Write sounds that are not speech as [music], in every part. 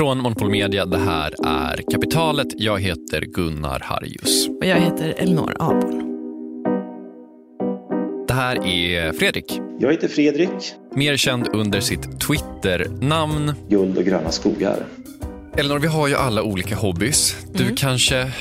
Från Monopol Media, det här är Kapitalet. Jag heter Gunnar Harjus. Och jag heter Elinor Aborn. Det här är Fredrik. Jag heter Fredrik. Mer känd under sitt Twitter-namn. Guld och gröna skogar. Elinor, vi har ju alla olika hobbys. Du Mm. kanske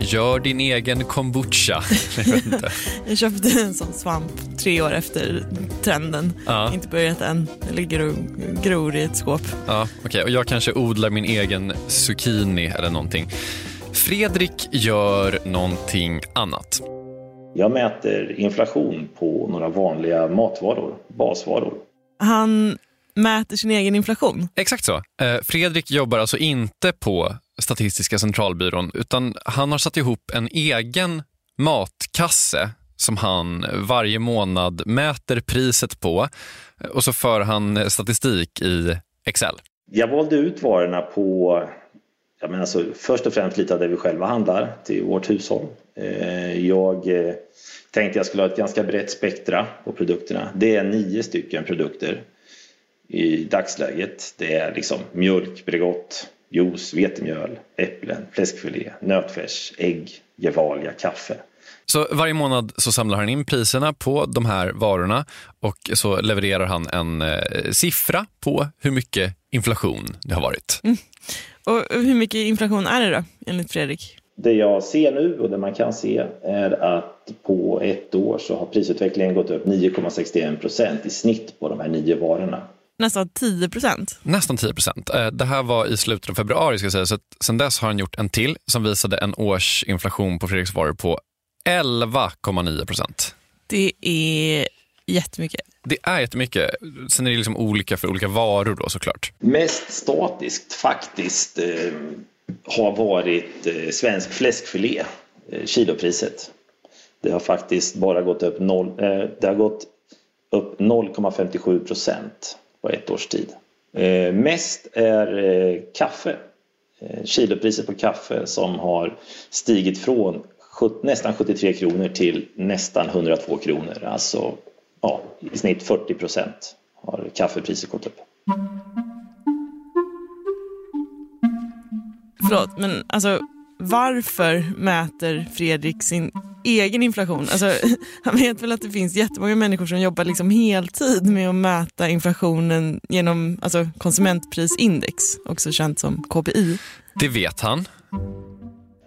gör din egen kombucha. [laughs] Jag vet inte. Jag köpte en sån svamp tre år efter trenden. Ja. Inte börjat än. Den ligger och gror i ett skåp. Ja, okej. Och jag kanske odlar min egen zucchini eller någonting. Fredrik gör någonting annat. Jag mäter inflation på några vanliga matvaror, basvaror. Han mäter sin egen inflation. Exakt så. Eh, Fredrik jobbar alltså inte på Statistiska centralbyrån utan han har satt ihop en egen matkasse som han varje månad mäter priset på och så för han statistik i Excel. Jag valde ut varorna på, jag menar så, alltså, först och främst lite av det vi själva handlar till vårt hushåll. Eh, jag eh, tänkte jag skulle ha ett ganska brett spektra på produkterna. Det är nio stycken produkter i dagsläget. Det är liksom mjölk, Bregott, juice, vetemjöl, äpplen, fläskfilé, nötfärs, ägg, Gevalia, kaffe. Så varje månad så samlar han in priserna på de här varorna och så levererar han en eh, siffra på hur mycket inflation det har varit. Och hur mycket inflation är det då, enligt Fredrik? Det jag ser nu och det man kan se är att på ett år så har prisutvecklingen gått upp 9,61 procent i snitt på de här nio varorna. Nästan 10 procent. Nästan 10 procent. Eh, Det här var i slutet av februari. Ska jag säga. Så att sen dess har han gjort en till som visade en årsinflation på Fredriks varor på 11,9 procent. Det är jättemycket. Det är jättemycket. Sen är det liksom olika för olika varor då såklart. Mest statiskt faktiskt eh, har varit eh, svensk fläskfilé, eh, kilopriset. Det har faktiskt bara gått upp, noll, eh, det har gått upp 0,57 procent på ett års tid. Eh, mest är eh, kaffe. Eh, kilopriset på kaffe som har stigit från sjut- nästan 73 kronor till nästan 102 kronor. Alltså ja, i snitt 40 procent har kaffepriset gått upp. Förlåt, men alltså varför mäter Fredrik sin egen inflation? Alltså, [laughs] han vet väl att det finns jättemånga människor som jobbar liksom heltid med att mäta inflationen genom alltså, konsumentprisindex, också känt som KPI. Det vet han.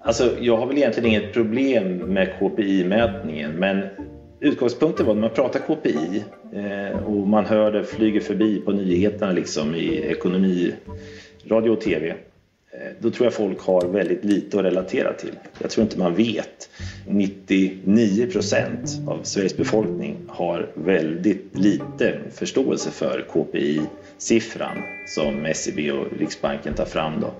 Alltså, jag har väl egentligen inget problem med KPI-mätningen men utgångspunkten var när man pratar KPI eh, och man hör det flyger förbi på nyheterna liksom i ekonomi, radio och tv. Då tror jag folk har väldigt lite att relatera till. Jag tror inte man vet. 99 procent av Sveriges befolkning har väldigt lite förståelse för KPI-siffran som SCB och Riksbanken tar fram. Då.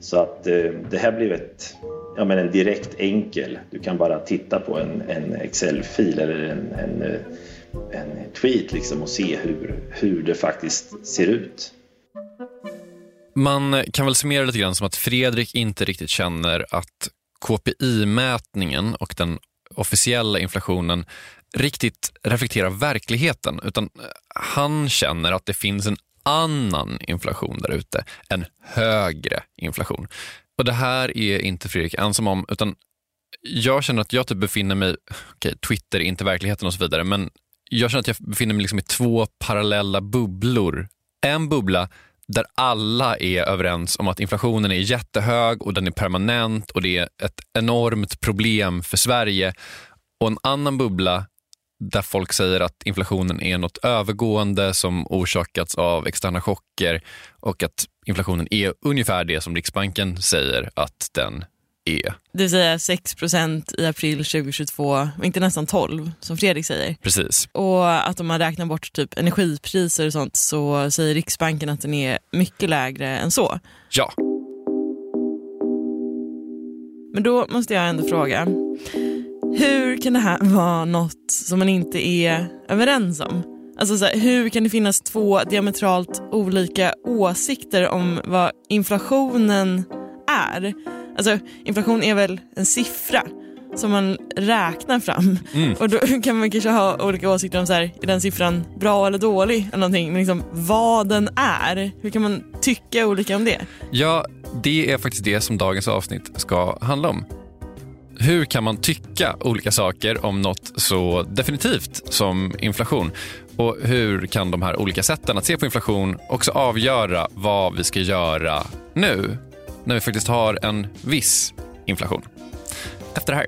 Så att eh, det här blev ett, ja, men en direkt enkel. Du kan bara titta på en, en Excel-fil eller en, en, eh, en tweet liksom och se hur, hur det faktiskt ser ut. Man kan väl summera lite grann som att Fredrik inte riktigt känner att KPI-mätningen och den officiella inflationen riktigt reflekterar verkligheten utan eh, han känner att det finns en annan inflation där ute, en högre inflation. Och det här är inte Fredrik ensam om utan jag känner att jag typ befinner mig, okej Twitter är inte verkligheten och så vidare men jag känner att jag befinner mig liksom i två parallella bubblor. En bubbla där alla är överens om att inflationen är jättehög och den är permanent och det är ett enormt problem för Sverige. Och en annan bubbla där folk säger att inflationen är något övergående som orsakats av externa chocker och att inflationen är ungefär det som Riksbanken säger att den är. Det vill säga 6% i april 2022 och inte nästan 12 som Fredrik säger. Precis. Och att om man räknar bort typ energipriser och sånt så säger Riksbanken att den är mycket lägre än så. Ja. Men då måste jag ändå fråga, hur kan det här vara något som man inte är överens om? Alltså så här, hur kan det finnas två diametralt olika åsikter om vad inflationen är? Alltså inflation är väl en siffra som man räknar fram. Mm. Och då [laughs] kan man kanske ha olika åsikter om så här, är den siffran bra eller dålig eller någonting. Men liksom vad den är, hur kan man tycka olika om det? Ja, det är faktiskt det som dagens avsnitt ska handla om. Hur kan man tycka olika saker om något så definitivt som inflation? Och hur kan de här olika sätten att se på inflation också avgöra vad vi ska göra nu när vi faktiskt har en viss inflation? Efter det här.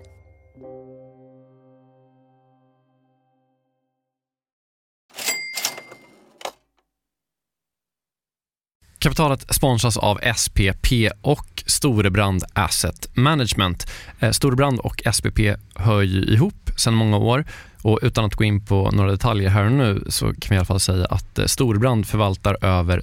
Kapitalet sponsras av SPP och Storebrand Asset Management. Eh, Storebrand och SPP hör ju ihop sedan många år och utan att gå in på några detaljer här och nu så kan vi i alla fall säga att eh, Storebrand förvaltar över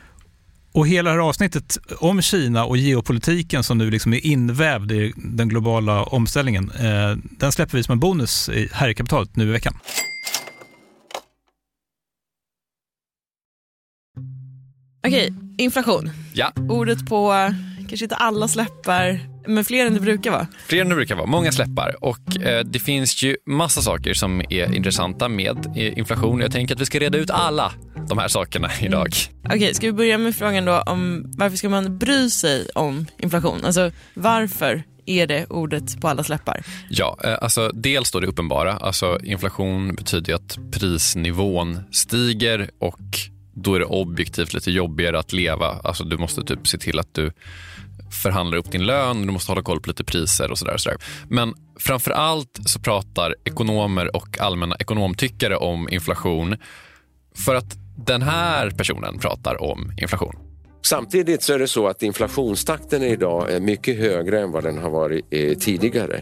Och hela det här avsnittet om Kina och geopolitiken som nu liksom är invävd i den globala omställningen, eh, den släpper vi som en bonus här i kapitalet nu i veckan. Okej, inflation. Ja. Ordet på kanske inte alla släppar, men fler än det brukar vara. Fler än det brukar vara, många släppar. Och eh, det finns ju massa saker som är intressanta med eh, inflation. Jag tänker att vi ska reda ut alla de här sakerna idag. Mm. Okej, okay, ska vi börja med frågan då om varför ska man bry sig om inflation? Alltså varför är det ordet på alla släppar? Ja, eh, alltså dels då det uppenbara. Alltså inflation betyder att prisnivån stiger och då är det objektivt lite jobbigare att leva. Alltså du måste typ se till att du förhandlar upp din lön, du måste hålla koll på lite priser och sådär. Så Men framför allt så pratar ekonomer och allmänna ekonomtyckare om inflation för att den här personen pratar om inflation. Samtidigt så är det så att inflationstakten idag är mycket högre än vad den har varit eh, tidigare.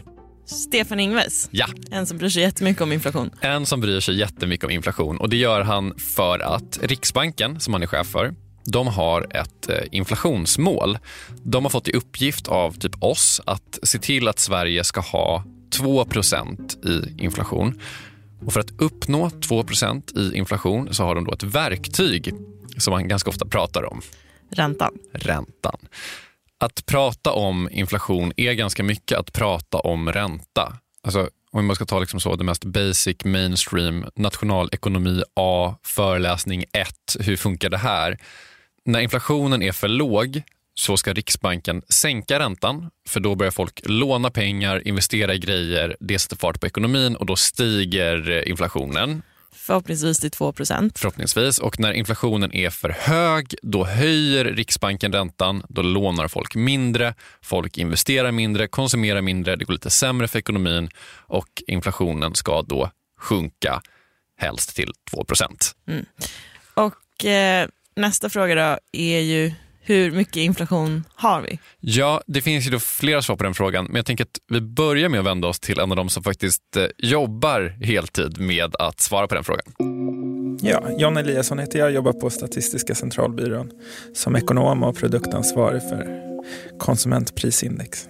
Stefan Ingves. Ja. En som bryr sig jättemycket om inflation. En som bryr sig jättemycket om inflation. Och Det gör han för att Riksbanken, som han är chef för, de har ett eh, inflationsmål. De har fått i uppgift av typ oss att se till att Sverige ska ha 2% i inflation. Och för att uppnå 2% i inflation så har de då ett verktyg som man ganska ofta pratar om. Räntan. Räntan. Att prata om inflation är ganska mycket att prata om ränta. Alltså, om man ska ta liksom så, det mest basic mainstream, nationalekonomi A, föreläsning 1, hur funkar det här? När inflationen är för låg så ska Riksbanken sänka räntan för då börjar folk låna pengar, investera i grejer, det sätter fart på ekonomin och då stiger eh, inflationen. Förhoppningsvis till 2 Förhoppningsvis. Och när inflationen är för hög, då höjer Riksbanken räntan. Då lånar folk mindre, folk investerar mindre, konsumerar mindre. Det går lite sämre för ekonomin och inflationen ska då sjunka helst till 2 mm. Och eh, nästa fråga då är ju hur mycket inflation har vi? Ja, det finns ju då flera svar på den frågan, men jag tänker att vi börjar med att vända oss till en av de som faktiskt eh, jobbar heltid med att svara på den frågan. Ja, John Eliasson heter jag, jobbar på Statistiska centralbyrån som ekonom och produktansvarig för konsumentprisindex.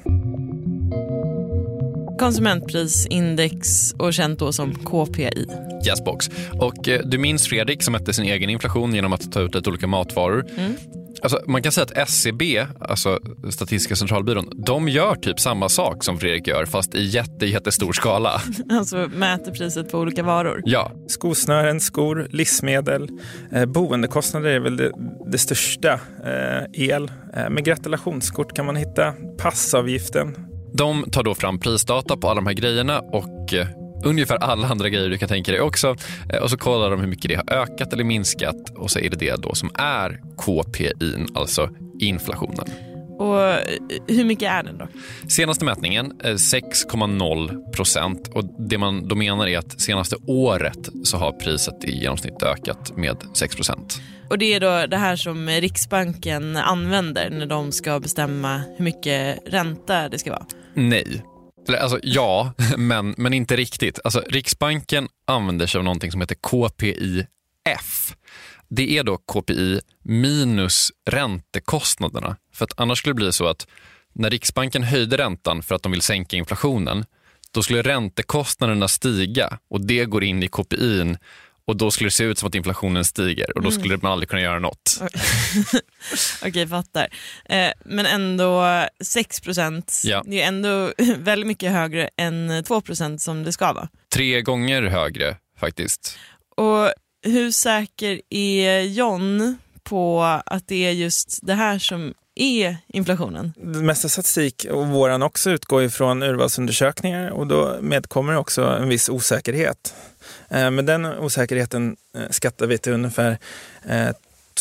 Konsumentprisindex och känt då som KPI. Yesbox. Och eh, du minns Fredrik som mätte sin egen inflation genom att ta ut lite olika matvaror. Mm. Alltså, man kan säga att SCB, alltså Statistiska centralbyrån, de gör typ samma sak som Fredrik gör fast i jätte, jättestor skala. [laughs] Alltså mäter priset på olika varor. Ja, Skosnören, skor, livsmedel, eh, boendekostnader är väl det, det största. Eh, el. Eh, med gratulationskort kan man hitta passavgiften. De tar då fram prisdata på alla de här grejerna och eh, ungefär alla andra grejer du kan tänka dig också. Eh, och så kollar de hur mycket det har ökat eller minskat och så är det det då som är KPI, alltså inflationen. Och eh, hur mycket är den då? Senaste mätningen eh, 6,0 procent och det man då menar är att senaste året så har priset i genomsnitt ökat med 6 procent. Och det är då det här som Riksbanken använder när de ska bestämma hur mycket ränta det ska vara. Nej. Eller, Alltså ja, [laughs] men, men inte riktigt. Alltså, Riksbanken använder sig av någonting som heter KPIF. Det är då KPI minus räntekostnaderna. För att annars skulle det bli så att när Riksbanken höjde räntan för att de vill sänka inflationen, då skulle räntekostnaderna stiga och det går in i KPI och då skulle det se ut som att inflationen stiger och då skulle man aldrig kunna göra något. [laughs] Okej, fattar. Eh, men ändå 6 procent, Ja. det är ändå [laughs] väldigt mycket högre än 2 procent som det ska vara. Tre gånger högre faktiskt. Och hur säker är John på att det är just det här som är inflationen? Det mesta statistik och våran också utgår ifrån urvalsundersökningar och då medkommer också en viss osäkerhet. Eh, Men den osäkerheten eh, skattar vi till ungefär eh,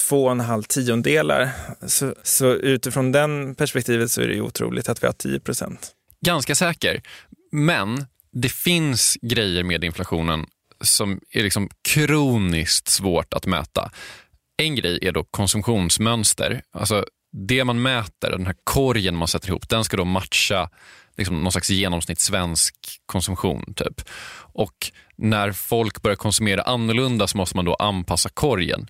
två och en halv tiondelar. Så, så utifrån den perspektivet så är det ju otroligt att vi har 10 procent. ganska säker. Men det finns grejer med inflationen som är liksom kroniskt svårt att mäta. En grej är då konsumtionsmönster. Alltså det man mäter, den här korgen man sätter ihop, den ska då matcha liksom någon slags genomsnitt svensk konsumtion. Typ. Och när folk börjar konsumera annorlunda så måste man då anpassa korgen.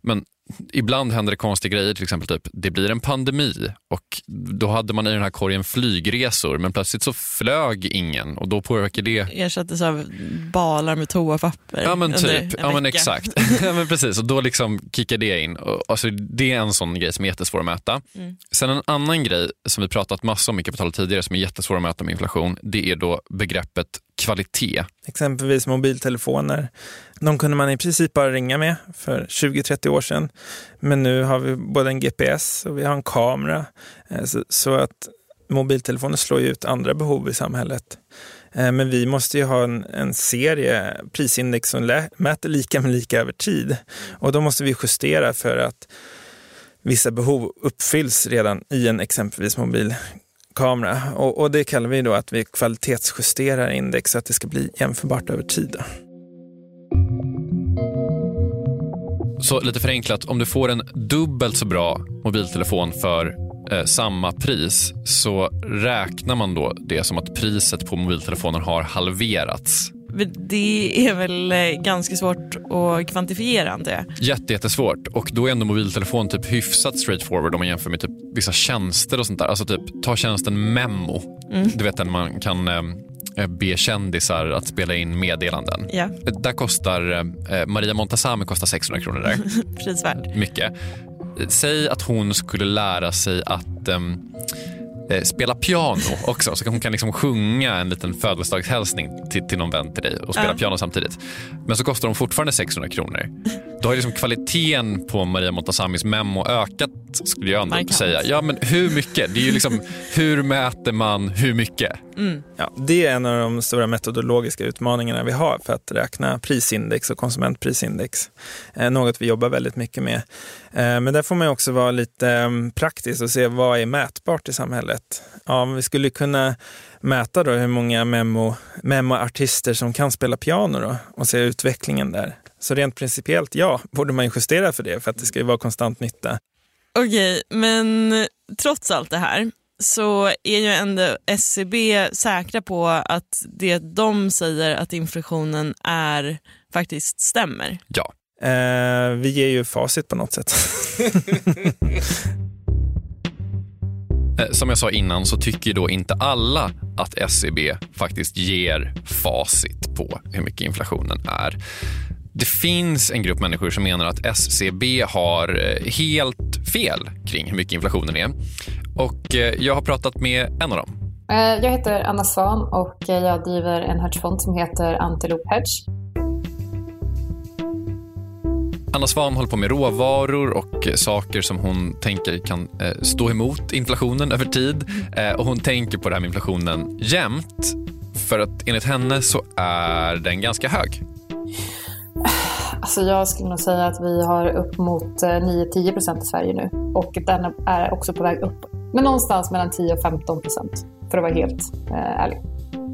Men ibland händer det konstiga grejer, till exempel typ det blir en pandemi och då hade man i den här korgen flygresor men plötsligt så flög ingen och då påverkar det Ersattes av balar med toapapper Ja men typ, ja men exakt. [laughs] ja, men precis, och då liksom kickar det in. Och, Alltså, det är en sån grej som är jättesvår att mäta. Mm. Sen en annan grej som vi pratat massor om i kapitalet tidigare som är jättesvår att mäta med inflation, det är då begreppet kvalitet. Exempelvis mobiltelefoner. De kunde man i princip bara ringa med för 20-30 år sedan. Men nu har vi både en GPS och vi har en kamera. Eh, så, att mobiltelefoner slår ju ut andra behov i samhället. Eh, men vi måste ju ha en, en serie prisindex som lä- mäter lika med lika över tid. Och då måste vi justera för att vissa behov uppfylls redan i en exempelvis mobilkamera. Och, och det kallar vi då att vi kvalitetsjusterar index så att det ska bli jämförbart över tid. Då. Så lite förenklat, om du får en dubbelt så bra mobiltelefon för eh, samma pris så räknar man då det som att priset på mobiltelefonen har halverats. Det är väl eh, ganska svårt att kvantifiera jag. Jätte, jättesvårt och då är ändå mobiltelefon typ hyfsat straightforward om man jämför med typ vissa tjänster och sånt där. Alltså typ ta tjänsten Memo. Du vet den man kan eh, be kändisar att spela in meddelanden. Ja, Där kostar eh, Maria Montazami kostar 600 kronor där. [laughs] prisvärd. Mycket. Säg att hon skulle lära sig att eh, spela piano också. Så hon kan liksom sjunga en liten födelsedagshälsning till, till någon vän till dig och spela Ja. piano samtidigt. Men så kostar hon fortfarande 600 kronor. Då har liksom kvaliteten på Maria Montazamis memo ökat skulle jag ändå Markant. säga. Ja men hur mycket? Det är ju liksom [laughs] hur mäter man hur mycket? Ja, det är en av de stora metodologiska utmaningarna vi har för att räkna prisindex och konsumentprisindex. Eh, något vi jobbar väldigt mycket med. Eh, men där får man också vara lite eh, praktisk och se vad är mätbart i samhället. Ja, vi skulle kunna mäta då hur många memo, memo-artister som kan spela piano då, och se utvecklingen där. Så rent principiellt, ja, borde man ju justera för det för att det ska ju vara konstant nytta. Okej, men trots allt det här så är ju ändå SCB säkra på att det de säger att inflationen är faktiskt stämmer. Ja. Eh, vi ger ju facit på något sätt. [laughs] Eh, som jag sa innan så tycker då inte alla att SCB faktiskt ger facit på hur mycket inflationen är. Det finns en grupp människor som menar att SCB har eh, helt fel kring hur mycket inflationen är. Och eh, jag har pratat med en av dem. Jag heter Anna Svan och jag driver en hedgefond som heter Antelope Hedge. Anna Svan håller på med råvaror och saker som hon tänker kan eh, stå emot inflationen över tid. Eh, och Hon tänker på det här med inflationen jämt. För att enligt henne så är den ganska hög. Alltså jag skulle nog säga att vi har upp mot eh, 9-10 procent i Sverige nu. Och den är också på väg upp. Men någonstans mellan 10 och 15 procent. För att vara helt eh, ärlig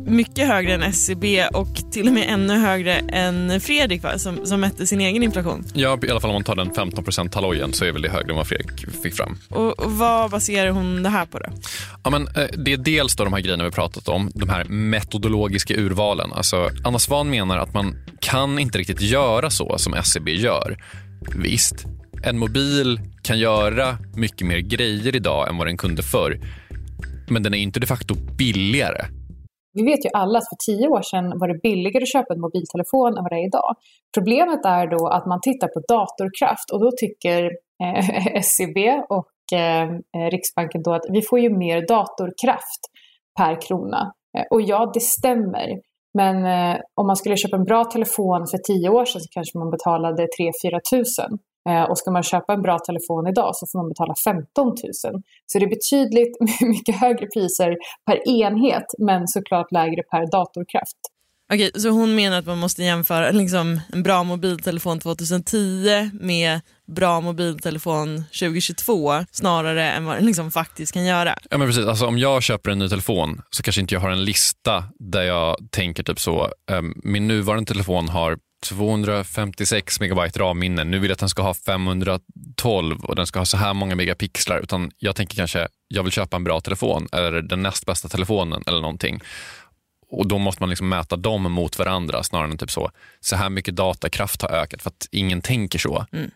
mycket högre än SCB och till och med ännu högre än Fredrik va? Som, som mätte sin egen inflation. Ja, i alla fall om man tar den 15% halojen så är väl det högre än vad Fredrik fick fram. Och, och vad baserar hon det här på då? Ja, men, eh, det är dels då de här grejerna vi pratat om, de här metodologiska urvalen. Alltså, Anna Svan menar att man kan inte riktigt göra så som SCB gör. Visst, en mobil kan göra mycket mer grejer idag än vad den kunde förr. Men den är inte de facto billigare. Vi vet ju alla att för tio år sedan var det billigare att köpa en mobiltelefon än vad det är idag. Problemet är då att man tittar på datorkraft och då tycker eh, [laughs] SCB och eh, eh, Riksbanken då att vi får ju mer datorkraft per krona. Eh, och ja, det stämmer. Men eh, om man skulle köpa en bra telefon för tio år sedan så kanske man betalade 3-4 tusen. Eh, och ska man köpa en bra telefon idag så får man betala 15 000. Så det är betydligt [laughs] mycket högre priser per enhet men såklart lägre per datorkraft. Okej, så hon menar att man måste jämföra liksom, en bra mobiltelefon 2010 med bra mobiltelefon 2022 snarare än vad den liksom faktiskt kan göra. Ja men precis, alltså, om jag köper en ny telefon så kanske inte jag har en lista där jag tänker typ så, um, min nuvarande telefon har 256 megabyte RAM-minne. Nu vill jag att den ska ha 512 och den ska ha så här många megapixlar. Utan jag tänker kanske, jag vill köpa en bra telefon eller den näst bästa telefonen eller någonting. Och då måste man liksom mäta dem mot varandra snarare än typ så, så här mycket datakraft har ökat för att ingen tänker så. Mm.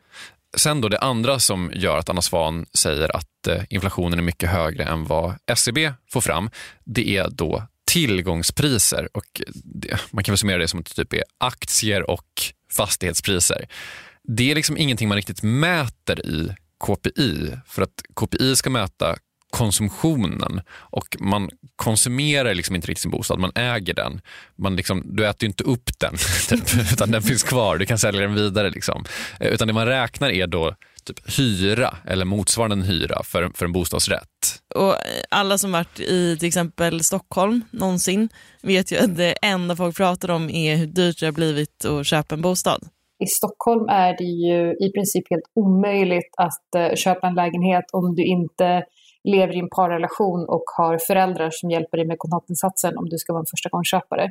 Sen då det andra som gör att Anna Svan säger att eh, inflationen är mycket högre än vad SCB e får fram, det är då tillgångspriser. Och det, man kan väl summera det som att det typ är aktier och fastighetspriser. Det är liksom ingenting man riktigt mäter i KPI för att KPI ska mäta konsumtionen och man konsumerar liksom inte riktigt sin bostad, man äger den. Man liksom, du äter ju inte upp den, [laughs] typ, utan den finns kvar, du kan sälja den vidare. Liksom. Eh, utan det man räknar är då typ hyra eller motsvarande hyra för, för en bostadsrätt. Och alla som varit i till exempel Stockholm någonsin vet ju att det enda folk pratar om är hur dyrt det har blivit att köpa en bostad. I Stockholm är det ju i princip helt omöjligt att uh, köpa en lägenhet om du inte lever i en parrelation och har föräldrar som hjälper dig med kontantinsatsen om du ska vara en förstagångsköpare.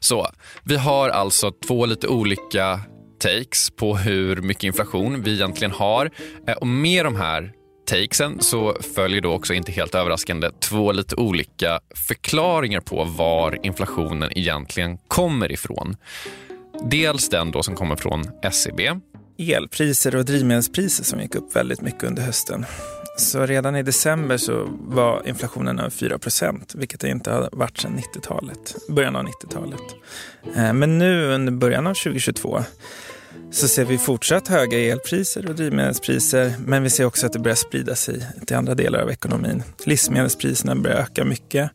Så, vi har alltså två lite olika takes på hur mycket inflation vi egentligen har. Eh, och med de här takesen så följer då också inte helt överraskande två lite olika förklaringar på var inflationen egentligen kommer ifrån. Dels den då som kommer från SCB. Elpriser och drivmedelspriser som gick upp väldigt mycket under hösten. Så redan i december så var inflationen över 4% vilket det inte har varit sedan 90-talet, början av 90-talet. Eh, men nu under början av 2022 så ser vi fortsatt höga elpriser och drivmedelspriser men vi ser också att det börjar sprida sig till andra delar av ekonomin. Livsmedelspriserna börjar öka mycket.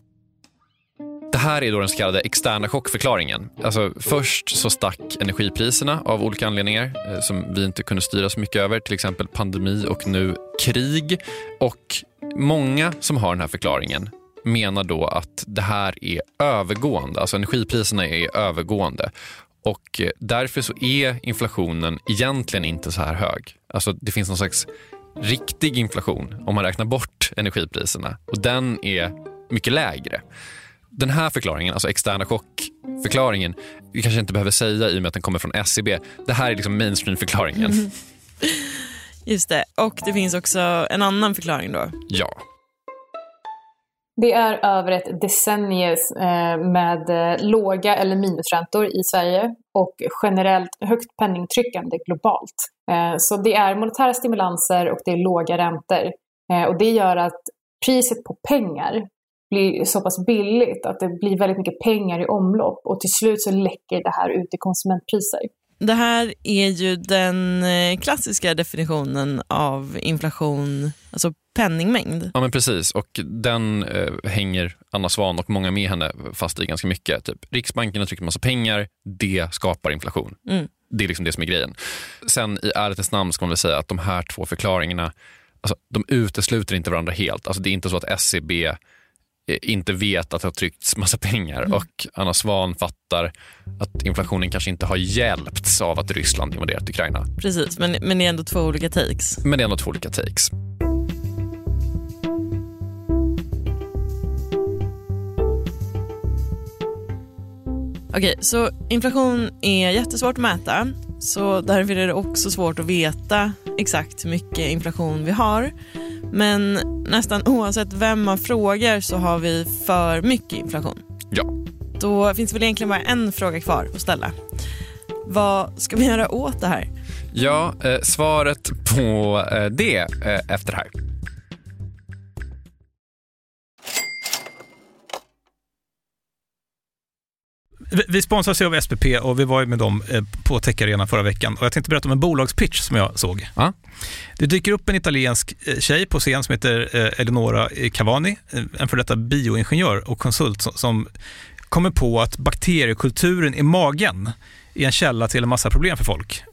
Det här är då den så kallade externa chockförklaringen. Alltså, först så stack energipriserna av olika anledningar eh, som vi inte kunde styra så mycket över, till exempel pandemi och nu krig. Och många som har den här förklaringen menar då att det här är övergående, alltså energipriserna är övergående och därför så är inflationen egentligen inte så här hög. Alltså det finns någon slags riktig inflation om man räknar bort energipriserna och den är mycket lägre. Den här förklaringen, alltså externa chockförklaringen, vi kanske inte behöver säga i och med att den kommer från SCB. E det här är liksom mainstream-förklaringen. [laughs] Just det, och det finns också en annan förklaring då. Ja. Det är över ett decennium eh, med eh, låga eller minusräntor i Sverige och generellt högt penningtryckande globalt. Eh, så det är monetära stimulanser och det är låga räntor. Och det gör att priset på pengar blir så pass billigt att det blir väldigt mycket pengar i omlopp och till slut så läcker det här ut i konsumentpriser. Det här är ju den eh, klassiska definitionen av inflation, alltså penningmängd. Ja men precis och den eh, hänger Anna Svan och många med henne fast i ganska mycket. Typ, Riksbanken har tryckt massa pengar, det skapar inflation. Mm. Det är liksom det som är grejen. Sen i ärlighetens namn ska man väl säga att de här två förklaringarna, alltså, de utesluter inte varandra helt. Alltså, det är inte så att SCB e inte vet att det har tryckts massa pengar mm. och Anna Svan fattar att inflationen kanske inte har hjälpts av att Ryssland invaderat Ukraina. Precis, men, men det är ändå två olika takes. Men det är ändå två olika takes. Okej, så inflation är jättesvårt att mäta. Så därför är det också svårt att veta exakt hur mycket inflation vi har. Men nästan oavsett vem man frågar så har vi för mycket inflation. Ja. Då finns väl egentligen bara en fråga kvar att ställa. Vad ska vi göra åt det här? Ja, eh, svaret på eh, det eh, efter det här. Vi sponsras av SPP och vi var med dem eh, på Tech Arena förra veckan. Och jag tänkte berätta om en bolagspitch som jag såg. Ja. Det dyker upp en italiensk eh, tjej på scen som heter eh, Eleonora Cavani, en för detta bioingenjör och konsult som kommer på att bakteriekulturen i magen är en källa till en massa problem för folk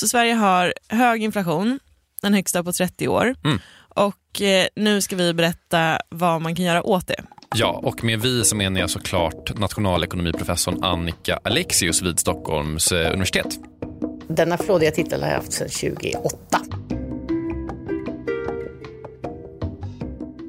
Så Sverige har hög inflation, den högsta på 30 år. Mm. Och eh, nu ska vi berätta vad man kan göra åt det. Ja, och med vi så menar jag såklart nationalekonomiprofessorn Annika Alexius vid Stockholms eh, universitet. Denna flådiga titel har jag haft sedan 2008.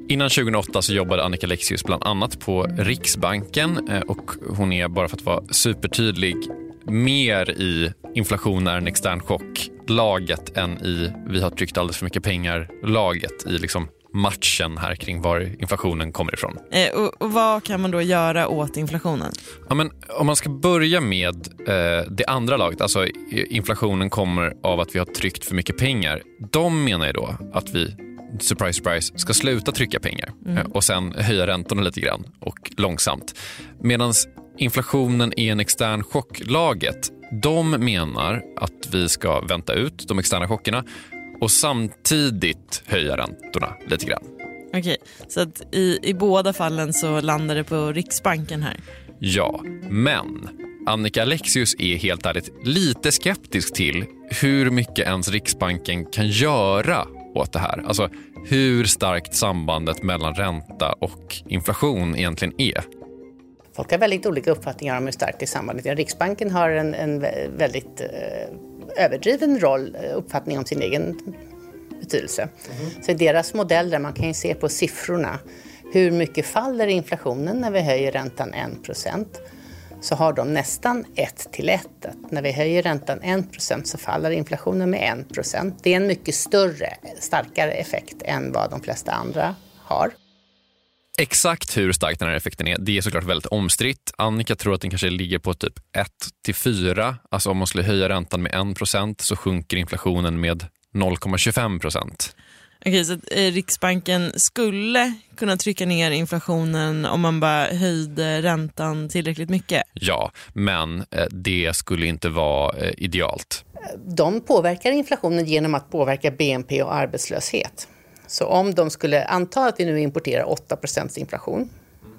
Innan 2008 så jobbade Annika Alexius bland annat på Riksbanken eh, och hon är, bara för att vara supertydlig, mer i inflation är en extern chock-laget än i vi har tryckt alldeles för mycket pengar-laget i liksom matchen här kring var inflationen kommer ifrån. Eh, och, och, Vad kan man då göra åt inflationen? Ja, men om man ska börja med eh, det andra laget, alltså inflationen kommer av att vi har tryckt för mycket pengar. De menar ju då att vi surprise, surprise, ska sluta trycka pengar mm. Eh, och sen höja räntorna lite grann och långsamt. Medan inflationen är en extern chock-laget. De menar att vi ska vänta ut de externa chockerna och samtidigt höja räntorna lite grann. Okej, så att i, i båda fallen så landar det på Riksbanken här? Ja, men Annika Alexius är helt ärligt lite skeptisk till hur mycket ens Riksbanken kan göra åt det här. Alltså hur starkt sambandet mellan ränta och inflation egentligen är. Folk har väldigt olika uppfattningar om hur starkt det sambandet är. Riksbanken har en, en väldigt eh, överdriven roll, eh, uppfattning om sin egen betydelse. Mm. Så i deras modeller, man kan ju se på siffrorna, hur mycket faller inflationen när vi höjer räntan 1% så har de nästan 1 till 1. När vi höjer räntan 1% så faller inflationen med 1% Det är en mycket större, starkare effekt än vad de flesta andra har. Exakt hur stark den här effekten är, det är såklart väldigt omstritt. Annika tror att den kanske ligger på typ 1 till 4. Alltså om man skulle höja räntan med 1 så sjunker inflationen med 0,25 procent. Okej, så att eh, Riksbanken skulle kunna trycka ner inflationen om man bara höjde räntan tillräckligt mycket? Ja, men eh, det skulle inte vara eh, idealt. De påverkar inflationen genom att påverka BNP och arbetslöshet. Så om de skulle anta att vi nu importerar 8% inflation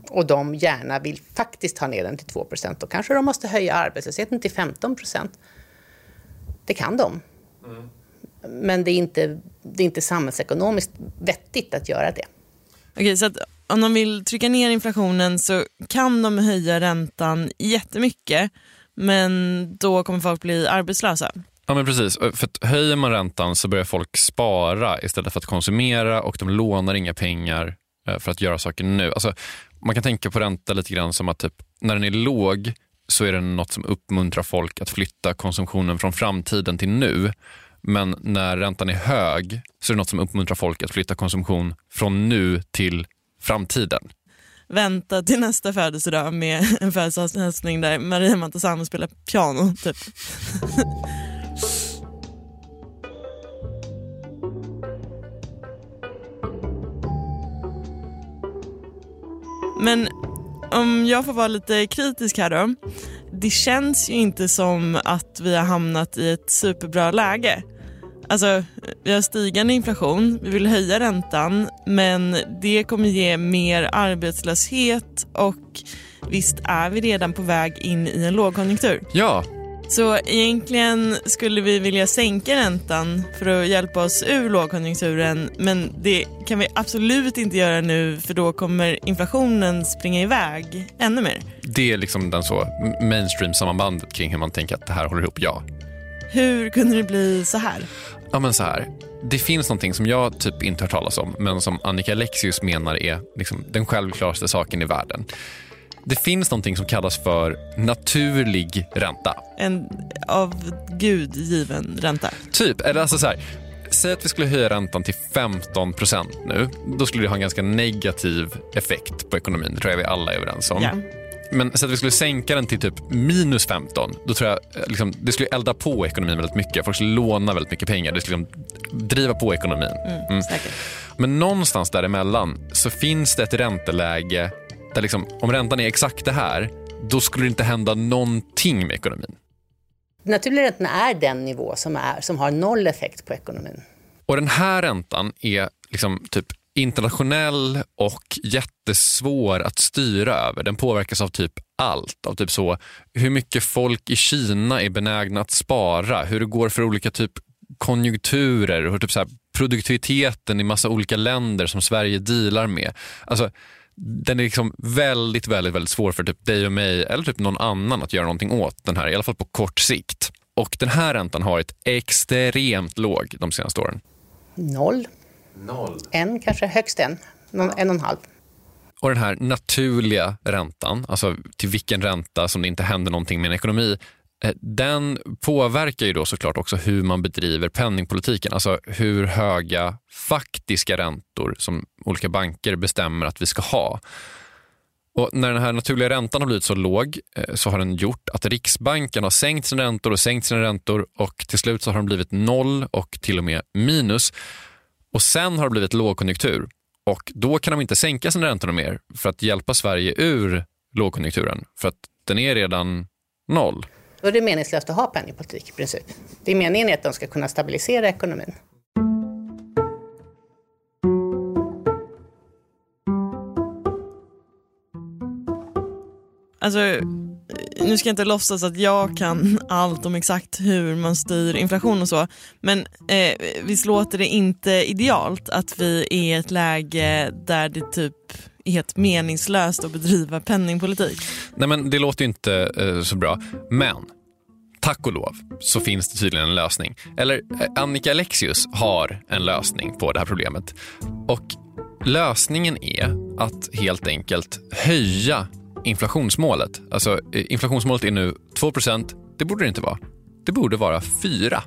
och de gärna vill faktiskt ha ner den till 2% då kanske de måste höja arbetslösheten till 15% Det kan de. Mm. Men det är, inte, det är inte samhällsekonomiskt vettigt att göra det. Okej, så att om de vill trycka ner inflationen så kan de höja räntan jättemycket men då kommer folk bli arbetslösa. Ja men precis, för att höjer man räntan så börjar folk spara istället för att konsumera och de lånar inga pengar eh, för att göra saker nu. Alltså, man kan tänka på ränta lite grann som att typ, när den är låg så är det något som uppmuntrar folk att flytta konsumtionen från framtiden till nu. Men när räntan är hög så är det något som uppmuntrar folk att flytta konsumtion från nu till framtiden. Vänta till nästa födelsedag med en födelsedagshälsning där Maria Montazami spelar piano. Typ. [laughs] Men om jag får vara lite kritisk här då. Det känns ju inte som att vi har hamnat i ett superbra läge. Alltså, vi har stigande inflation, vi vill höja räntan men det kommer ge mer arbetslöshet och visst är vi redan på väg in i en lågkonjunktur. Ja. Så egentligen skulle vi vilja sänka räntan för att hjälpa oss ur lågkonjunkturen men det kan vi absolut inte göra nu för då kommer inflationen springa iväg ännu mer. Det är liksom den så mainstream-sammanbandet kring hur man tänker att det här håller ihop, ja. Hur kunde det bli så här? Ja, men så här. Det finns någonting som jag typ inte hört talas om men som Annika Alexius menar är liksom den självklaraste saken i världen. Det finns någonting som kallas för naturlig ränta. En av Gud given ränta? Typ. Eller alltså så här, säg att vi skulle höja räntan till 15% nu. Då skulle det ha en ganska negativ effekt på ekonomin. Det tror jag vi alla är överens om. Ja. Men så att vi skulle sänka den till typ minus 15, då tror jag eh, liksom, det skulle elda på ekonomin väldigt mycket. Folk skulle låna väldigt mycket pengar. Det skulle liksom driva på ekonomin. Mm, mm. Men någonstans däremellan så finns det ett ränteläge där liksom, om räntan är exakt det här, då skulle det inte hända någonting med ekonomin. Naturliga räntan är den nivå som, är, som har noll effekt på ekonomin. Och den här räntan är liksom typ internationell och jättesvår att styra över. Den påverkas av typ allt. Av typ så hur mycket folk i Kina är benägna att spara, hur det går för olika typ konjunkturer, hur typ så produktiviteten i massa olika länder som Sverige dealar med. Alltså, den är liksom väldigt, väldigt, väldigt svår för typ dig och mig eller typ någon annan att göra någonting åt den här, i alla fall på kort sikt. Och den här räntan har varit extremt låg de senaste åren. Noll. Noll. En kanske, högst en. Någon, en och en halv. Och den här naturliga räntan, alltså till vilken ränta som det inte händer någonting med en ekonomi, Eh, den påverkar ju då såklart också hur man bedriver penningpolitiken. Alltså hur höga faktiska räntor som olika banker bestämmer att vi ska ha. Och när den här naturliga räntan har blivit så låg eh, så har den gjort att Riksbanken har sänkt sina räntor och sänkt sina räntor och till slut så har de blivit noll och till och med minus. Och sen har det blivit lågkonjunktur och då kan de inte sänka sina räntor mer för att hjälpa Sverige ur lågkonjunkturen för att den är redan noll. Då är det meningslöst att ha penningpolitik i princip. Det är meningen att de ska kunna stabilisera ekonomin. alltså, nu ska jag inte låtsas att jag kan allt om exakt hur man styr inflation och så, men eh, visst låter det inte idealt att vi är i ett läge där det typ är helt meningslöst att bedriva penningpolitik? Nej men det låter ju inte eh, så bra, men tack och lov så finns det tydligen en lösning. Eller eh, Annika Alexius har en lösning på det här problemet. Och lösningen är att helt enkelt höja inflationsmålet. Alltså eh, inflationsmålet är nu 2% Det borde det inte vara. Det borde vara 4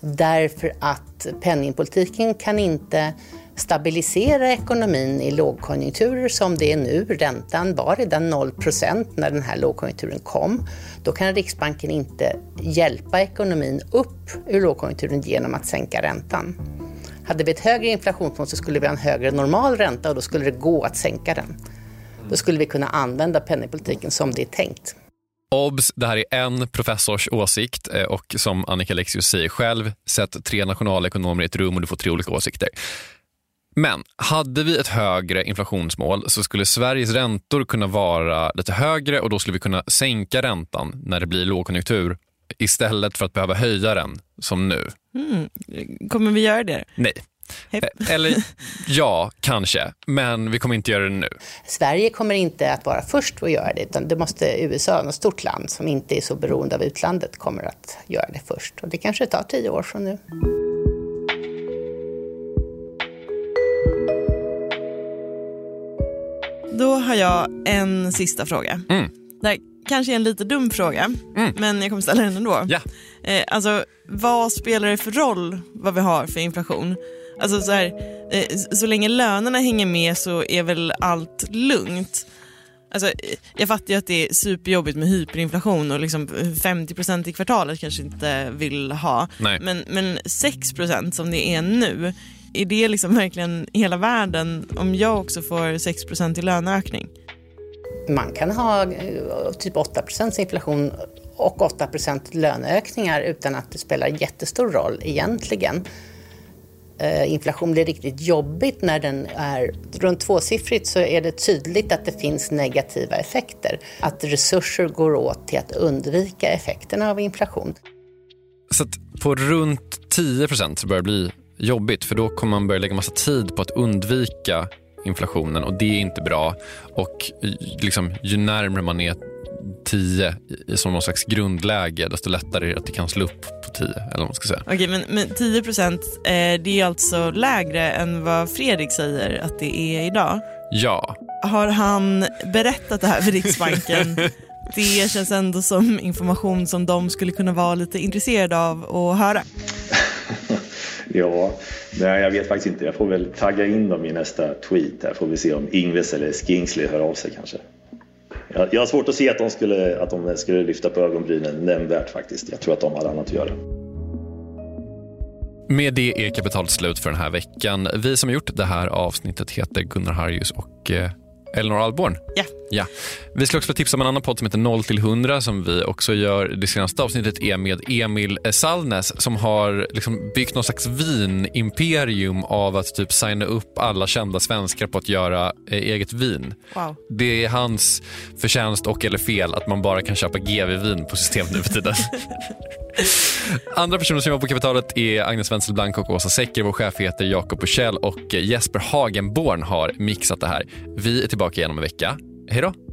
Därför att penningpolitiken kan inte stabilisera ekonomin i lågkonjunkturer som det är nu. Räntan var redan 0% när den här lågkonjunkturen kom. Då kan Riksbanken inte hjälpa ekonomin upp ur lågkonjunkturen genom att sänka räntan. Hade vi ett högre inflationsmål så skulle vi ha en högre normal ränta och då skulle det gå att sänka den. Då skulle vi kunna använda penningpolitiken som det är tänkt. Obs, det här är en professors åsikt eh, och som Annika Lexius säger själv, sätt tre nationalekonomer i ett rum och du får tre olika åsikter. Men hade vi ett högre inflationsmål så skulle Sveriges räntor kunna vara lite högre och då skulle vi kunna sänka räntan när det blir lågkonjunktur istället för att behöva höja den som nu. Mm. Kommer vi göra det? Nej. Hepp. Eh, Eller ja, kanske, men vi kommer inte göra det nu. Sverige kommer inte att vara först att göra det, utan det måste USA, något stort land som inte är så beroende av utlandet, kommer att göra det först. Och det kanske tar tio år från nu. Då har jag en sista fråga. Mm. Det här kanske är en lite dum fråga, Mm. men jag kommer ställa den ändå. Ja. Eh, alltså, vad spelar det för roll vad vi har för inflation? Alltså så, här, eh, så länge lönerna hänger med så är väl allt lugnt. Alltså, eh, jag fattar ju att det är superjobbigt med hyperinflation och liksom 50% i kvartalet kanske inte vill ha. Nej. Men, men 6% som det är nu, är det liksom verkligen hela världen om jag också får 6% i löneökning? Man kan ha eh, typ 8% inflation och 8% löneökningar utan att det spelar jättestor roll egentligen. Eh, Inflation blir riktigt jobbigt när den är runt tvåsiffrigt så är det tydligt att det finns negativa effekter. Att resurser går åt till att undvika effekterna av inflation. Så att på runt 10 så börjar det bli jobbigt för då kommer man börja lägga massa tid på att undvika inflationen och det är inte bra. Och liksom, ju närmare man är 10 i- som någon slags grundläge desto lättare är det att det kan slå upp på 10. Eller vad man ska säga. Okej, men, men 10 procent, eh, det är alltså lägre än vad Fredrik säger att det är idag. Ja, Har han berättat det här för Riksbanken? [laughs] det känns ändå som information som de skulle kunna vara lite intresserade av att höra. Ja, nej, jag vet faktiskt inte. Jag får väl tagga in dem i nästa tweet. Här får vi se om Ingves eller Skingsley hör av sig kanske. Jag, jag har svårt att se att de skulle, att de skulle lyfta på ögonbrynen nämnvärt faktiskt. Jag tror att de har annat att göra. Med det är kapitalet slut för den här veckan. Vi som gjort det här avsnittet heter Gunnar Harjus och eh, Elinor Alborn. Ja. ja. Vi skulle också tipsa om en annan podd som heter 0 till 100 som vi också gör. Det senaste avsnittet är med Emil Salnes som har liksom byggt någon slags vinimperium av att typ signa upp alla kända svenskar på att göra eh, eget vin. Wow. Det är hans förtjänst och eller fel att man bara kan köpa GV-vin på systemet nu för tiden. [laughs] [laughs] Andra personer som jobbar på kapitalet är Agnes Wenzel Blank och Åsa Secker. Vår chef heter Jakob Bursell och Jesper Hagenborn har mixat det här. Vi är tillbaka igen om en vecka. Hej då! Hej då.